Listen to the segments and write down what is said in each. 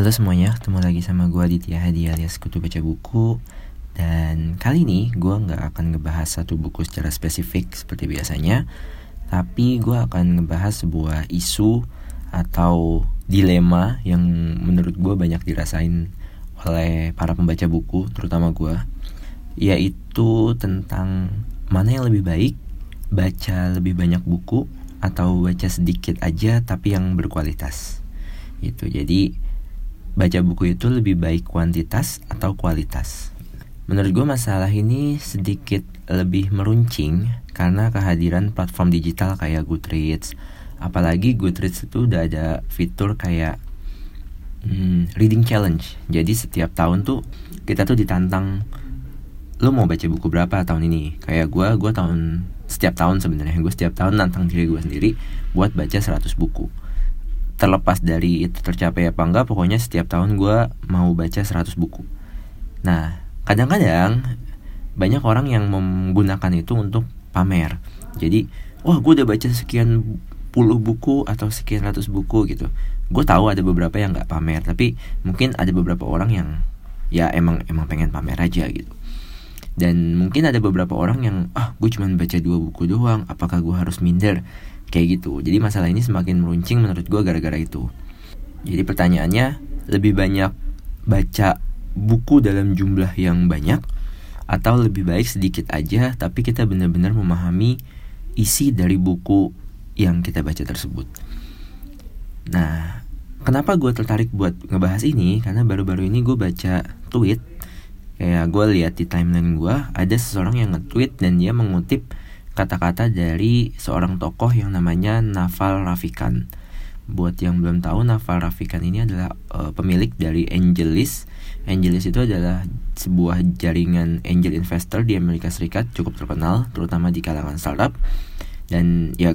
Halo semuanya, ketemu lagi sama gue Aditya Hadi alias Kutu Baca Buku. Dan kali ini gue gak akan ngebahas satu buku secara spesifik seperti biasanya Tapi gue akan ngebahas sebuah isu atau dilema yang menurut gue banyak dirasain oleh para pembaca buku, terutama gue Yaitu tentang mana yang lebih baik, baca lebih banyak buku Atau baca sedikit aja tapi yang berkualitas gitu jadi baca buku itu lebih baik kuantitas atau kualitas. Menurut gue masalah ini sedikit lebih meruncing karena kehadiran platform digital kayak Goodreads. Apalagi Goodreads itu udah ada fitur kayak hmm, reading challenge. Jadi setiap tahun tuh kita tuh ditantang lo mau baca buku berapa tahun ini? Kayak gue, gue tahun setiap tahun sebenarnya gue setiap tahun nantang diri gue sendiri buat baca 100 buku terlepas dari itu tercapai apa enggak pokoknya setiap tahun gue mau baca 100 buku nah kadang-kadang banyak orang yang menggunakan itu untuk pamer jadi wah gue udah baca sekian puluh buku atau sekian ratus buku gitu gue tahu ada beberapa yang nggak pamer tapi mungkin ada beberapa orang yang ya emang emang pengen pamer aja gitu. Dan mungkin ada beberapa orang yang ah gue cuma baca dua buku doang apakah gue harus minder? Kayak gitu. Jadi masalah ini semakin meruncing menurut gue gara-gara itu. Jadi pertanyaannya lebih banyak baca buku dalam jumlah yang banyak atau lebih baik sedikit aja tapi kita benar-benar memahami isi dari buku yang kita baca tersebut nah kenapa gue tertarik buat ngebahas ini karena baru-baru ini gue baca tweet kayak gue lihat di timeline gue ada seseorang yang nge-tweet dan dia mengutip kata-kata dari seorang tokoh yang namanya Naval Rafikan. Buat yang belum tahu, Naval Rafikan ini adalah uh, pemilik dari Angelis. Angelis itu adalah sebuah jaringan angel investor di Amerika Serikat cukup terkenal, terutama di kalangan startup. Dan ya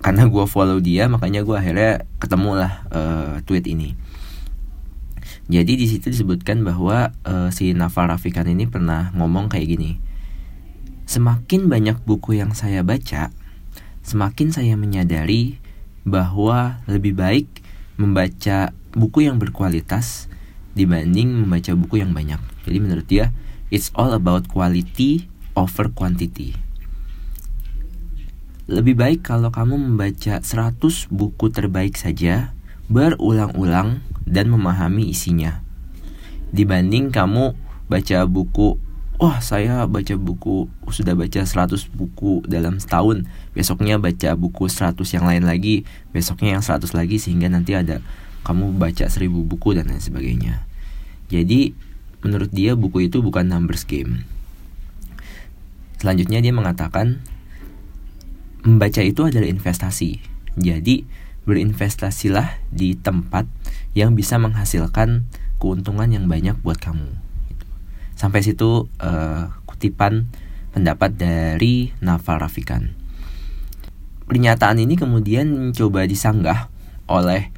karena gue follow dia, makanya gue akhirnya ketemu lah uh, tweet ini. Jadi di situ disebutkan bahwa uh, si Naval Rafikan ini pernah ngomong kayak gini Semakin banyak buku yang saya baca, semakin saya menyadari bahwa lebih baik membaca buku yang berkualitas dibanding membaca buku yang banyak. Jadi menurut dia, it's all about quality over quantity. Lebih baik kalau kamu membaca 100 buku terbaik saja berulang-ulang dan memahami isinya. Dibanding kamu baca buku wah saya baca buku sudah baca 100 buku dalam setahun. Besoknya baca buku 100 yang lain lagi besoknya yang 100 lagi sehingga nanti ada kamu baca 1000 buku dan lain sebagainya. Jadi menurut dia buku itu bukan numbers game. Selanjutnya dia mengatakan membaca itu adalah investasi jadi berinvestasilah di tempat yang bisa menghasilkan keuntungan yang banyak buat kamu Sampai situ uh, kutipan pendapat dari Naval Rafikan. Pernyataan ini kemudian coba disanggah oleh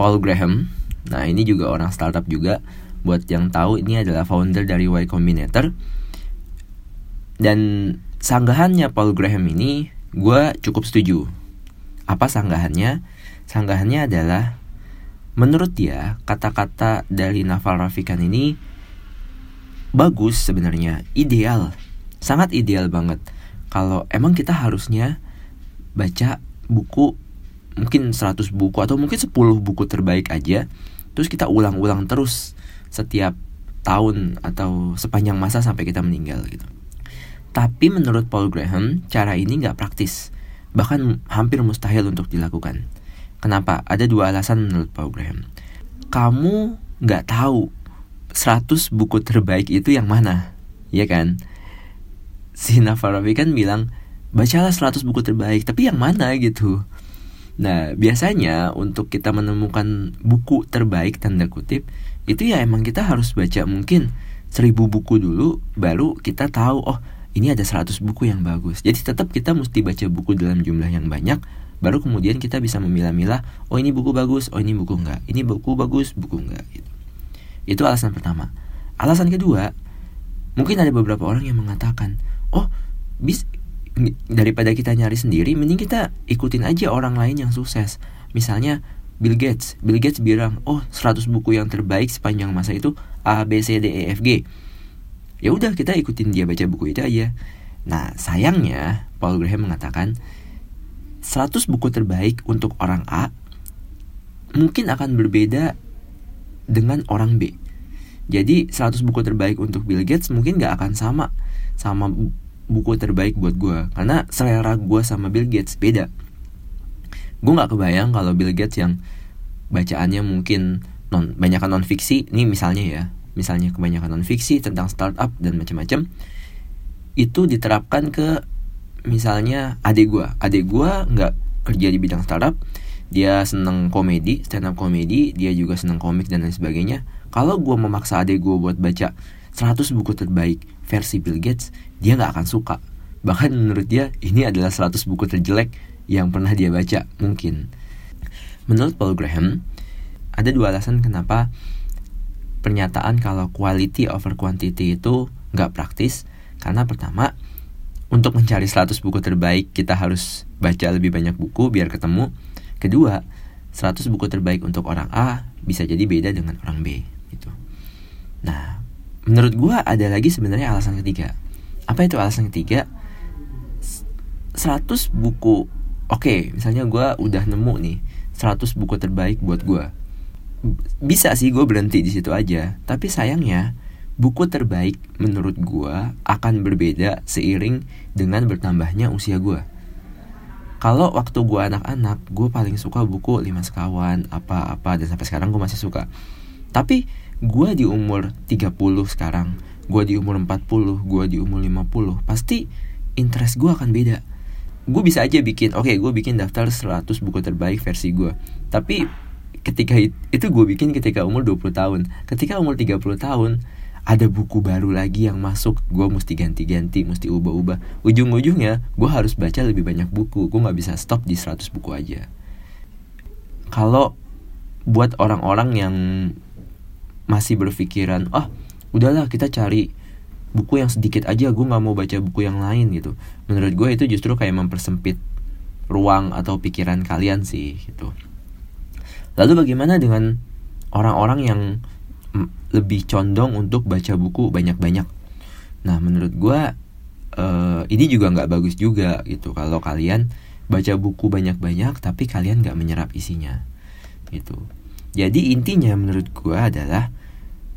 Paul Graham. Nah, ini juga orang startup juga. Buat yang tahu ini adalah founder dari Y Combinator. Dan sanggahannya Paul Graham ini gue cukup setuju. Apa sanggahannya? Sanggahannya adalah menurut dia kata-kata dari Naval Rafikan ini bagus sebenarnya, ideal, sangat ideal banget. Kalau emang kita harusnya baca buku mungkin 100 buku atau mungkin 10 buku terbaik aja, terus kita ulang-ulang terus setiap tahun atau sepanjang masa sampai kita meninggal gitu. Tapi menurut Paul Graham, cara ini nggak praktis, bahkan hampir mustahil untuk dilakukan. Kenapa? Ada dua alasan menurut Paul Graham. Kamu nggak tahu 100 buku terbaik itu yang mana? Ya kan? Si Nafarabi kan bilang, bacalah 100 buku terbaik, tapi yang mana gitu? Nah, biasanya untuk kita menemukan buku terbaik tanda kutip, itu ya emang kita harus baca mungkin 1000 buku dulu, baru kita tahu, oh ini ada 100 buku yang bagus. Jadi tetap kita mesti baca buku dalam jumlah yang banyak, baru kemudian kita bisa memilah-milah, oh ini buku bagus, oh ini buku enggak, ini buku bagus, buku enggak gitu. Itu alasan pertama. Alasan kedua, mungkin ada beberapa orang yang mengatakan oh bis daripada kita nyari sendiri mending kita ikutin aja orang lain yang sukses misalnya Bill Gates Bill Gates bilang oh 100 buku yang terbaik sepanjang masa itu A B C D E F G ya udah kita ikutin dia baca buku itu aja. Nah sayangnya Paul Graham mengatakan 100 buku terbaik untuk orang A mungkin akan berbeda dengan orang B. Jadi 100 buku terbaik untuk Bill Gates mungkin gak akan sama sama buku terbaik buat gue karena selera gue sama Bill Gates beda. Gue nggak kebayang kalau Bill Gates yang bacaannya mungkin non banyak non fiksi ini misalnya ya misalnya kebanyakan non fiksi tentang startup dan macam-macam itu diterapkan ke misalnya adik gue adik gue nggak kerja di bidang startup dia seneng komedi stand up komedi dia juga seneng komik dan lain sebagainya. Kalau gue memaksa adik gue buat baca 100 buku terbaik versi Bill Gates dia nggak akan suka. Bahkan menurut dia ini adalah 100 buku terjelek yang pernah dia baca mungkin. Menurut Paul Graham ada dua alasan kenapa pernyataan kalau quality over quantity itu nggak praktis. Karena pertama untuk mencari 100 buku terbaik kita harus baca lebih banyak buku biar ketemu. Kedua 100 buku terbaik untuk orang A bisa jadi beda dengan orang B gitu. Nah menurut gue ada lagi sebenarnya alasan ketiga. Apa itu alasan ketiga? 100 buku oke okay, misalnya gue udah nemu nih 100 buku terbaik buat gue bisa sih gue berhenti di situ aja. Tapi sayangnya buku terbaik menurut gue akan berbeda seiring dengan bertambahnya usia gue kalau waktu gue anak-anak gue paling suka buku lima sekawan apa-apa dan sampai sekarang gue masih suka. Tapi gue di umur 30 sekarang gue di umur 40 gue di umur 50 pasti interest gue akan beda. Gue bisa aja bikin oke okay, gue bikin daftar 100 buku terbaik versi gue tapi ketika itu gue bikin ketika umur 20 tahun. Ketika umur 30 tahun ada buku baru lagi yang masuk. Gue mesti ganti-ganti mesti ubah-ubah. Ujung-ujungnya gue harus baca lebih banyak buku. Gue nggak bisa stop di 100 buku aja. Kalau buat orang-orang yang masih berpikiran ah oh, udahlah kita cari buku yang sedikit aja gue nggak mau baca buku yang lain gitu. Menurut gue itu justru kayak mempersempit ruang atau pikiran kalian sih gitu lalu bagaimana dengan orang-orang yang lebih condong untuk baca buku banyak-banyak? Nah menurut gue uh, ini juga nggak bagus juga gitu. Kalau kalian baca buku banyak-banyak tapi kalian nggak menyerap isinya gitu. Jadi intinya menurut gue adalah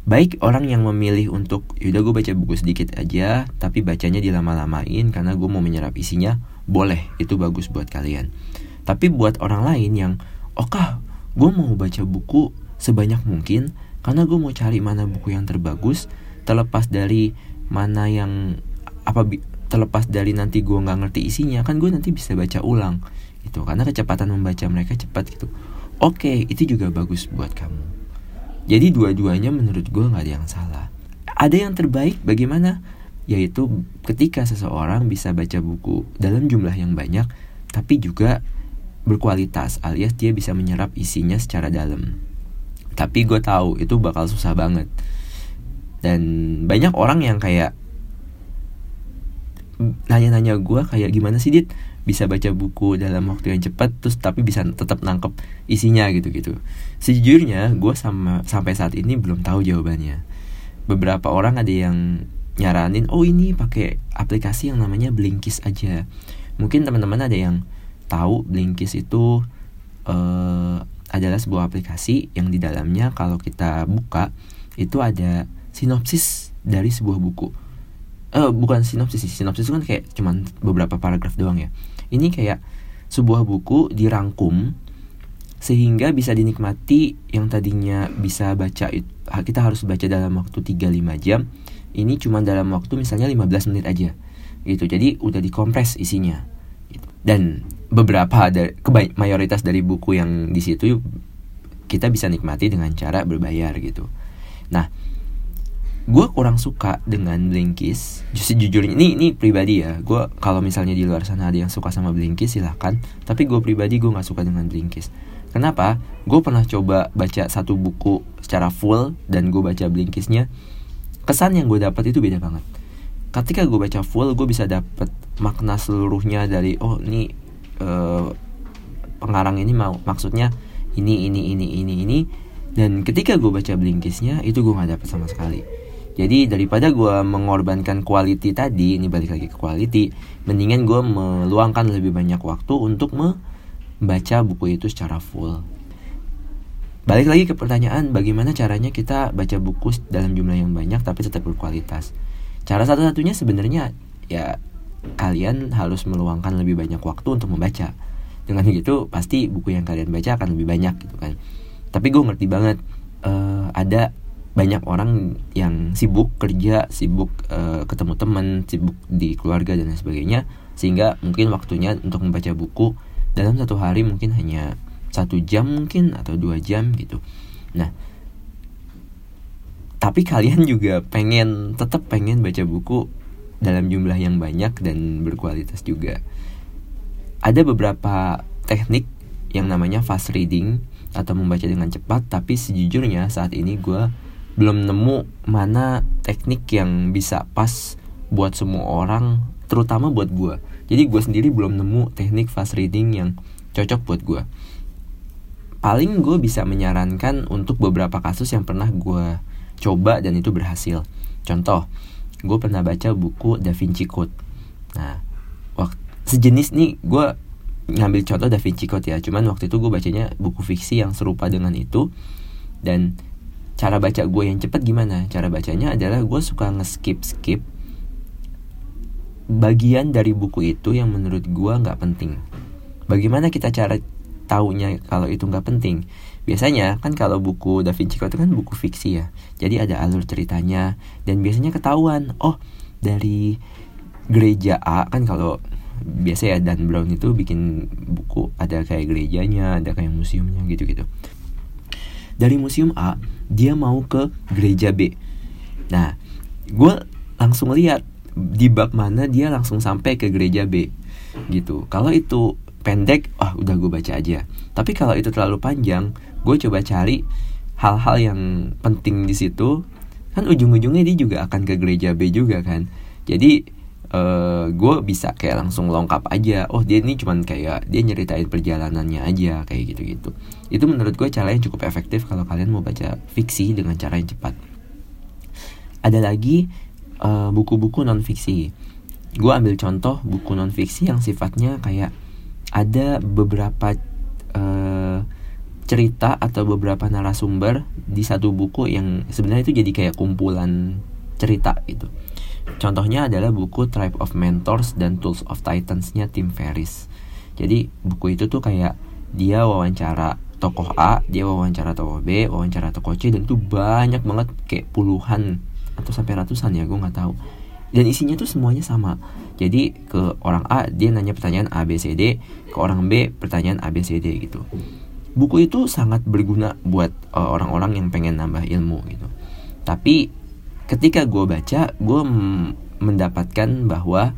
baik orang yang memilih untuk yaudah gue baca buku sedikit aja tapi bacanya dilama-lamain karena gue mau menyerap isinya boleh itu bagus buat kalian. Tapi buat orang lain yang oh gue mau baca buku sebanyak mungkin karena gue mau cari mana buku yang terbagus terlepas dari mana yang apa terlepas dari nanti gue nggak ngerti isinya kan gue nanti bisa baca ulang itu karena kecepatan membaca mereka cepat gitu oke itu juga bagus buat kamu jadi dua-duanya menurut gue nggak ada yang salah. Ada yang terbaik bagaimana? Yaitu ketika seseorang bisa baca buku dalam jumlah yang banyak, tapi juga berkualitas alias dia bisa menyerap isinya secara dalam. Tapi gue tahu itu bakal susah banget. Dan banyak orang yang kayak nanya-nanya gue kayak gimana sih dit bisa baca buku dalam waktu yang cepat terus tapi bisa tetap nangkep isinya gitu-gitu. Sejujurnya gue sama sampai saat ini belum tahu jawabannya. Beberapa orang ada yang nyaranin, "Oh, ini pakai aplikasi yang namanya Blinkist aja." Mungkin teman-teman ada yang tahu Blinkist itu uh, adalah sebuah aplikasi yang di dalamnya kalau kita buka itu ada sinopsis dari sebuah buku. Uh, bukan sinopsis sih, sinopsis itu kan kayak cuman beberapa paragraf doang ya ini kayak sebuah buku dirangkum sehingga bisa dinikmati yang tadinya bisa baca kita harus baca dalam waktu 3-5 jam ini cuma dalam waktu misalnya 15 menit aja gitu jadi udah dikompres isinya. Dan beberapa ada mayoritas dari buku yang di situ kita bisa nikmati dengan cara berbayar gitu. Nah gue kurang suka dengan Blinkist. Jujur ini ini pribadi ya. Gue kalau misalnya di luar sana ada yang suka sama Blinkist silahkan. Tapi gue pribadi gue nggak suka dengan Blinkist. Kenapa? Gue pernah coba baca satu buku secara full dan gue baca Blinkistnya. Kesan yang gue dapat itu beda banget ketika gue baca full gue bisa dapat makna seluruhnya dari oh ini uh, pengarang ini mau maksudnya ini ini ini ini ini. Dan ketika gue baca blinkisnya itu gue nggak dapat sama sekali. Jadi daripada gue mengorbankan quality tadi ini balik lagi ke quality mendingan gue meluangkan lebih banyak waktu untuk membaca buku itu secara full. Balik lagi ke pertanyaan bagaimana caranya kita baca buku dalam jumlah yang banyak tapi tetap berkualitas cara satu-satunya sebenarnya ya kalian harus meluangkan lebih banyak waktu untuk membaca. Dengan gitu pasti buku yang kalian baca akan lebih banyak gitu kan. Tapi gue ngerti banget uh, ada banyak orang yang sibuk kerja sibuk uh, ketemu teman sibuk di keluarga dan sebagainya sehingga mungkin waktunya untuk membaca buku dalam satu hari mungkin hanya satu jam mungkin atau dua jam gitu. Nah tapi kalian juga pengen tetap pengen baca buku dalam jumlah yang banyak dan berkualitas juga. Ada beberapa teknik yang namanya fast reading atau membaca dengan cepat tapi sejujurnya saat ini gue belum nemu mana teknik yang bisa pas buat semua orang terutama buat gue jadi gue sendiri belum nemu teknik fast reading yang cocok buat gue paling gue bisa menyarankan untuk beberapa kasus yang pernah gue coba dan itu berhasil. Contoh gue pernah baca buku Da Vinci Code. Nah sejenis nih gue ngambil contoh Da Vinci Code ya. Cuman waktu itu gue bacanya buku fiksi yang serupa dengan itu. Dan cara baca gue yang cepet gimana? Cara bacanya adalah gue suka nge-skip skip bagian dari buku itu yang menurut gue nggak penting. Bagaimana kita cara taunya kalau itu nggak penting biasanya kan kalau buku Da Vinci Code itu kan buku fiksi ya. Jadi ada alur ceritanya dan biasanya ketahuan oh dari gereja A kan kalau biasa ya Dan Brown itu bikin buku ada kayak gerejanya ada kayak museumnya gitu gitu dari museum A dia mau ke gereja B. Nah gue langsung lihat di bab mana dia langsung sampai ke gereja B gitu. Kalau itu pendek ah udah gue baca aja. Tapi kalau itu terlalu panjang gue coba cari hal-hal yang penting di situ. Kan ujung-ujungnya dia juga akan ke gereja B juga kan. Jadi uh, eh, gue bisa kayak langsung lengkap aja. Oh dia ini cuman kayak dia nyeritain perjalanannya aja kayak gitu-gitu. Itu menurut gue cara yang cukup efektif kalau kalian mau baca fiksi dengan cara yang cepat. Ada lagi eh, buku-buku uh, non fiksi. Gue ambil contoh buku non fiksi yang sifatnya kayak ada beberapa uh, cerita atau beberapa narasumber di satu buku yang sebenarnya itu jadi kayak kumpulan cerita gitu Contohnya adalah buku Tribe of Mentors dan Tools of Titans-nya Tim Ferris. Jadi buku itu tuh kayak dia wawancara tokoh A, dia wawancara tokoh B, wawancara tokoh C dan itu banyak banget kayak puluhan atau sampai ratusan ya, gue nggak tahu. Dan isinya tuh semuanya sama. Jadi ke orang A dia nanya pertanyaan A B C D, ke orang B pertanyaan A B C D gitu. Buku itu sangat berguna buat eh, orang-orang uh, yang pengen nambah ilmu gitu. Tapi ketika gue baca gue mendapatkan bahwa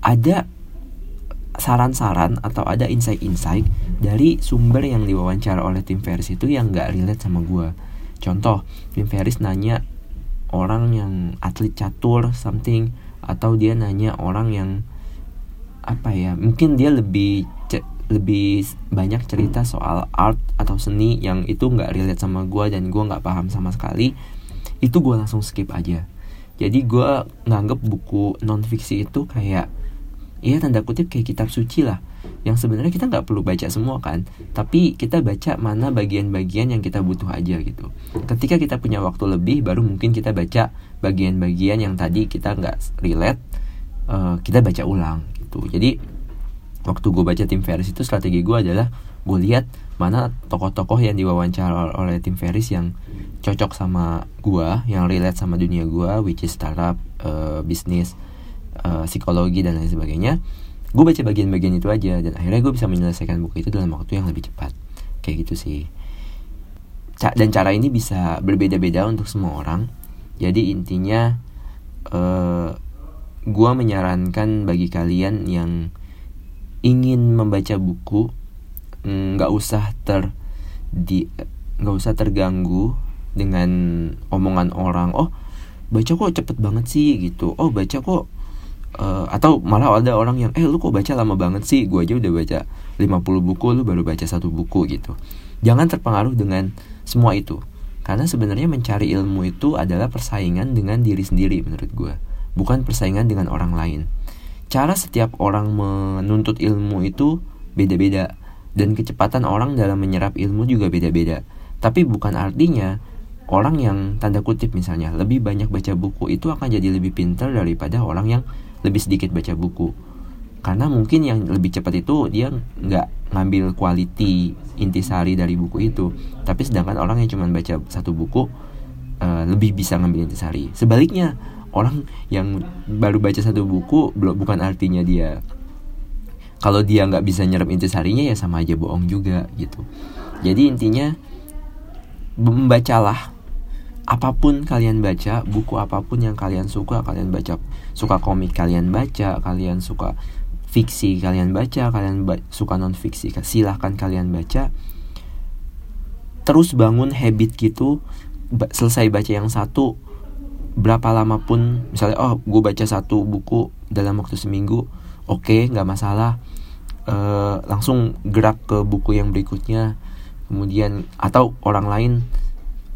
ada saran-saran atau ada insight-insight dari sumber yang diwawancara oleh tim Ferris itu yang gak relate sama gue contoh tim Ferris nanya orang yang atlet catur something atau dia nanya orang yang apa ya mungkin dia lebih lebih banyak cerita soal art atau seni yang itu nggak relate sama gue dan gue nggak paham sama sekali itu gue langsung skip aja. Jadi gue nganggep buku non fiksi itu kayak ya tanda kutip kayak kitab suci lah. Yang sebenarnya kita nggak perlu baca semua kan. Tapi kita baca mana bagian-bagian yang kita butuh aja gitu. Ketika kita punya waktu lebih baru mungkin kita baca bagian-bagian yang tadi kita nggak relate uh, kita baca ulang gitu. Jadi waktu gue baca tim Ferris itu strategi gue adalah gue lihat mana tokoh-tokoh yang diwawancara oleh tim Ferris yang cocok sama gua yang relate sama dunia gua which is startup uh, bisnis uh, psikologi dan lain sebagainya gue baca bagian-bagian itu aja dan akhirnya gue bisa menyelesaikan buku itu dalam waktu yang lebih cepat. Kayak gitu sih. Dan cara ini bisa berbeda-beda untuk semua orang. Jadi intinya uh, gue menyarankan bagi kalian yang ingin membaca buku nggak mm, usah ter di nggak usah terganggu dengan omongan orang oh baca kok cepet banget sih gitu. Oh baca kok uh, atau malah ada orang yang eh lu kok baca lama banget sih? Gue aja udah baca 50 buku lu baru baca satu buku gitu. Jangan terpengaruh dengan semua itu. Karena sebenarnya mencari ilmu itu adalah persaingan dengan diri sendiri menurut gue bukan persaingan dengan orang lain. Cara setiap orang menuntut ilmu itu beda-beda. Dan kecepatan orang dalam menyerap ilmu juga beda-beda. Tapi bukan artinya orang yang tanda kutip misalnya lebih banyak baca buku itu akan jadi lebih pintar daripada orang yang lebih sedikit baca buku. Karena mungkin yang lebih cepat itu dia nggak ngambil quality intisari dari buku itu. Tapi sedangkan orang yang cuma baca satu buku uh, lebih bisa ngambil intisari. Sebaliknya orang yang baru baca satu buku belum bukan artinya dia kalau dia nggak bisa nyerap intisarinya ya sama aja bohong juga gitu. Jadi intinya membacalah apa pun kalian baca, buku apa pun yang kalian suka, kalian baca, suka komik kalian baca, kalian suka fiksi kalian baca, kalian ba suka non fiksi, silahkan kalian baca. Terus bangun habit gitu, selesai baca yang satu, berapa lama pun, misalnya oh gue baca satu buku dalam waktu seminggu, oke okay, nggak masalah, e, langsung gerak ke buku yang berikutnya, kemudian atau orang lain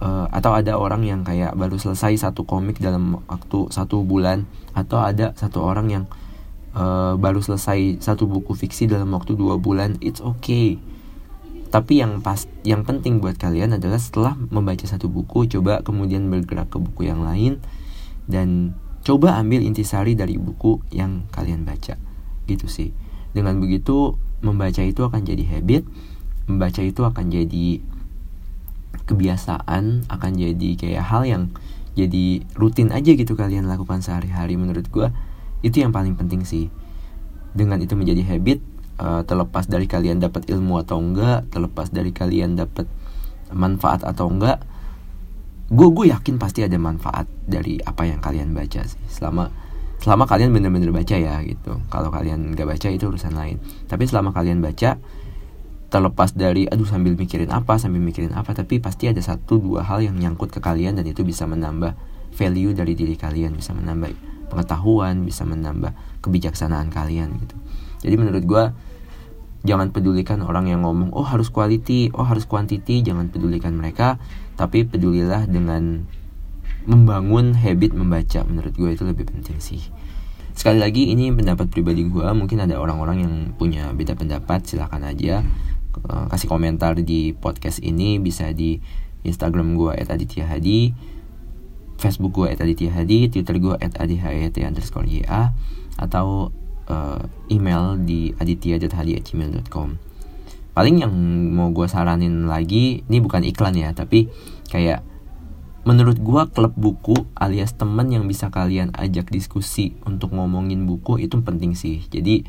uh, atau ada orang yang kayak baru selesai satu komik dalam waktu satu bulan atau ada satu orang yang uh, baru selesai satu buku fiksi dalam waktu dua bulan it's okay. Tapi yang pas yang penting buat kalian adalah setelah membaca satu buku coba kemudian bergerak ke buku yang lain dan coba ambil intisari dari buku yang kalian baca. Gitu sih. Dengan begitu membaca itu akan jadi habit membaca itu akan jadi kebiasaan akan jadi kayak hal yang jadi rutin aja gitu kalian lakukan sehari-hari menurut gue itu yang paling penting sih. Dengan itu menjadi habit uh, terlepas dari kalian dapat ilmu atau enggak terlepas dari kalian dapat manfaat atau enggak gue gue yakin pasti ada manfaat dari apa yang kalian baca sih. Selama selama kalian bener-bener baca ya gitu. Kalau kalian nggak baca itu urusan lain. Tapi selama kalian baca terlepas dari aduh sambil mikirin apa sambil mikirin apa tapi pasti ada satu dua hal yang nyangkut ke kalian dan itu bisa menambah value dari diri kalian bisa menambah pengetahuan bisa menambah kebijaksanaan kalian gitu. Jadi menurut gue jangan pedulikan orang yang ngomong oh harus quality oh harus quantity jangan pedulikan mereka tapi pedulilah dengan membangun habit membaca menurut gue itu lebih penting sih. Sekali lagi ini pendapat pribadi gue mungkin ada orang-orang yang punya beda pendapat silahkan aja uh, kasih komentar di podcast ini bisa di Instagram gue @aditya_hadi, Facebook gue @aditya_hadi, Twitter gue @adhyat underscore ya atau uh, email di aditya.hadi@gmail.com. Paling yang mau gue saranin lagi, ini bukan iklan ya, tapi kayak menurut gue klub buku alias temen yang bisa kalian ajak diskusi untuk ngomongin buku itu penting sih. Jadi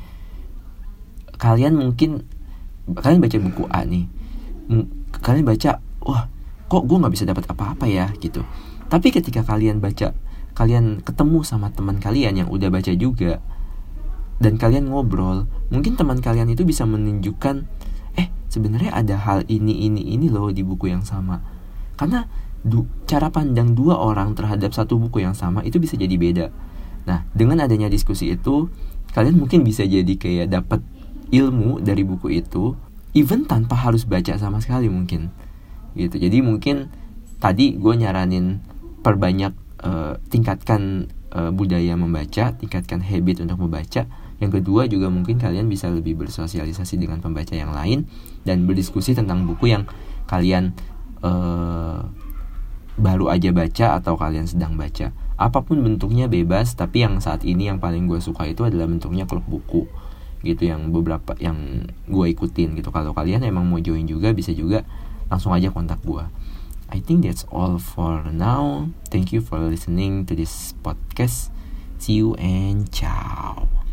kalian mungkin kalian baca buku A nih kalian baca wah kok gue nggak bisa dapat apa-apa ya? Gitu. Tapi ketika kalian baca kalian ketemu sama teman kalian yang udah baca juga dan kalian ngobrol mungkin teman kalian itu bisa menunjukkan eh sebenarnya ada hal ini ini ini loh di buku yang sama. Karena du cara pandang dua orang terhadap satu buku yang sama itu bisa jadi beda. Nah dengan adanya diskusi itu kalian mungkin bisa jadi kayak dapat ilmu dari buku itu even tanpa harus baca sama sekali mungkin gitu. Jadi mungkin tadi gue nyaranin perbanyak uh, tingkatkan uh, budaya membaca tingkatkan habit untuk membaca. Yang kedua juga mungkin kalian bisa lebih bersosialisasi dengan pembaca yang lain dan berdiskusi tentang buku yang kalian uh, baru aja baca atau kalian sedang baca. Apa pun bentuknya bebas tapi yang saat ini yang paling gue suka itu adalah bentuknya klub buku gitu yang beberapa yang gue ikutin gitu. Kalau kalian emang mau join juga bisa juga langsung aja kontak gue I think that's all for now. Thank you for listening to this podcast. See you and ciao